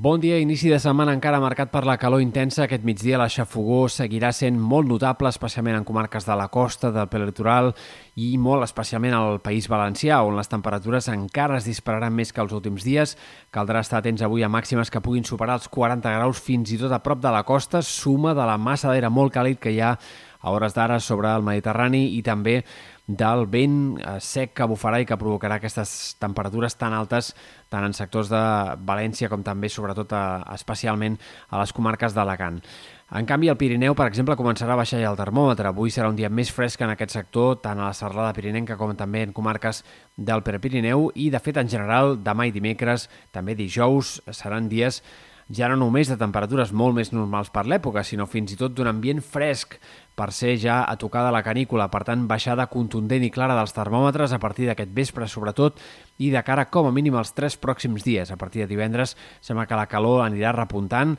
Bon dia, inici de setmana encara marcat per la calor intensa. Aquest migdia la xafogó seguirà sent molt notable, especialment en comarques de la costa, del prelitoral i molt especialment al País Valencià, on les temperatures encara es dispararan més que els últims dies. Caldrà estar atents avui a màximes que puguin superar els 40 graus fins i tot a prop de la costa, suma de la massa d'aire molt càlid que hi ha a hores d'ara sobre el Mediterrani i també del vent eh, sec que bufarà i que provocarà aquestes temperatures tan altes tant en sectors de València com també, sobretot, a, especialment a les comarques d'Alacant. En canvi, el Pirineu, per exemple, començarà a baixar ja el termòmetre. Avui serà un dia més fresc en aquest sector, tant a la serralada pirinenca com també en comarques del Prepirineu i, de fet, en general, demà i dimecres, també dijous, seran dies ja no només de temperatures molt més normals per l'època, sinó fins i tot d'un ambient fresc per ser ja a tocar de la canícula, per tant baixada contundent i clara dels termòmetres a partir d'aquest vespre sobretot i de cara com a mínim als tres pròxims dies. A partir de divendres sembla que la calor anirà repuntant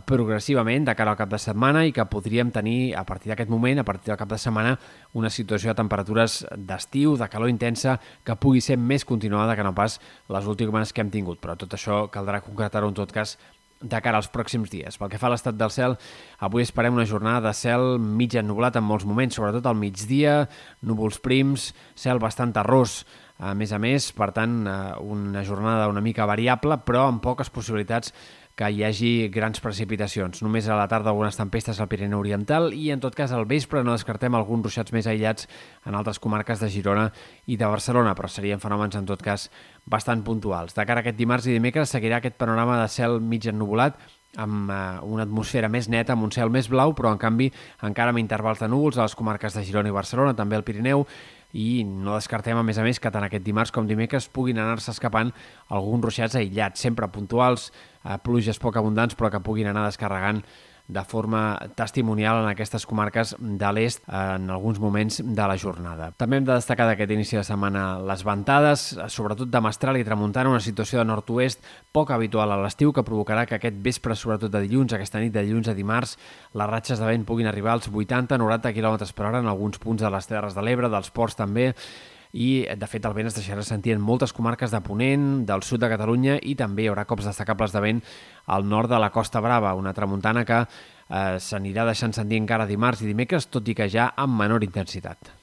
progressivament de cara al cap de setmana i que podríem tenir a partir d'aquest moment, a partir del cap de setmana, una situació de temperatures d'estiu, de calor intensa, que pugui ser més continuada que no pas les últimes que hem tingut. Però tot això caldrà concretar-ho en tot cas de cara als pròxims dies. Pel que fa a l'estat del cel, avui esperem una jornada de cel mig ennublat en molts moments, sobretot al migdia, núvols prims, cel bastant terrós, a més a més, per tant, eh, una jornada una mica variable, però amb poques possibilitats que hi hagi grans precipitacions. Només a la tarda algunes tempestes al Pirineu Oriental i en tot cas al vespre no descartem alguns ruixats més aïllats en altres comarques de Girona i de Barcelona, però serien fenòmens en tot cas bastant puntuals. De cara a aquest dimarts i dimecres seguirà aquest panorama de cel mig ennubulat amb eh, una atmosfera més neta, amb un cel més blau, però en canvi encara amb intervals de núvols a les comarques de Girona i Barcelona, també al Pirineu, i no descartem, a més a més, que tant aquest dimarts com dimecres puguin anar-se escapant alguns ruixats aïllats, sempre puntuals, eh, pluges poc abundants, però que puguin anar descarregant de forma testimonial en aquestes comarques de l'est en alguns moments de la jornada. També hem de destacar d'aquest inici de setmana les ventades, sobretot de Mestral i Tramuntana, una situació de nord-oest poc habitual a l'estiu que provocarà que aquest vespre, sobretot de dilluns, aquesta nit de dilluns a dimarts, les ratxes de vent puguin arribar als 80-90 km per hora en alguns punts de les Terres de l'Ebre, dels ports també, i de fet el vent es deixarà sentir en moltes comarques de Ponent, del sud de Catalunya i també hi haurà cops destacables de vent al nord de la Costa Brava, una tramuntana que eh, s'anirà deixant sentir encara dimarts i dimecres, tot i que ja amb menor intensitat.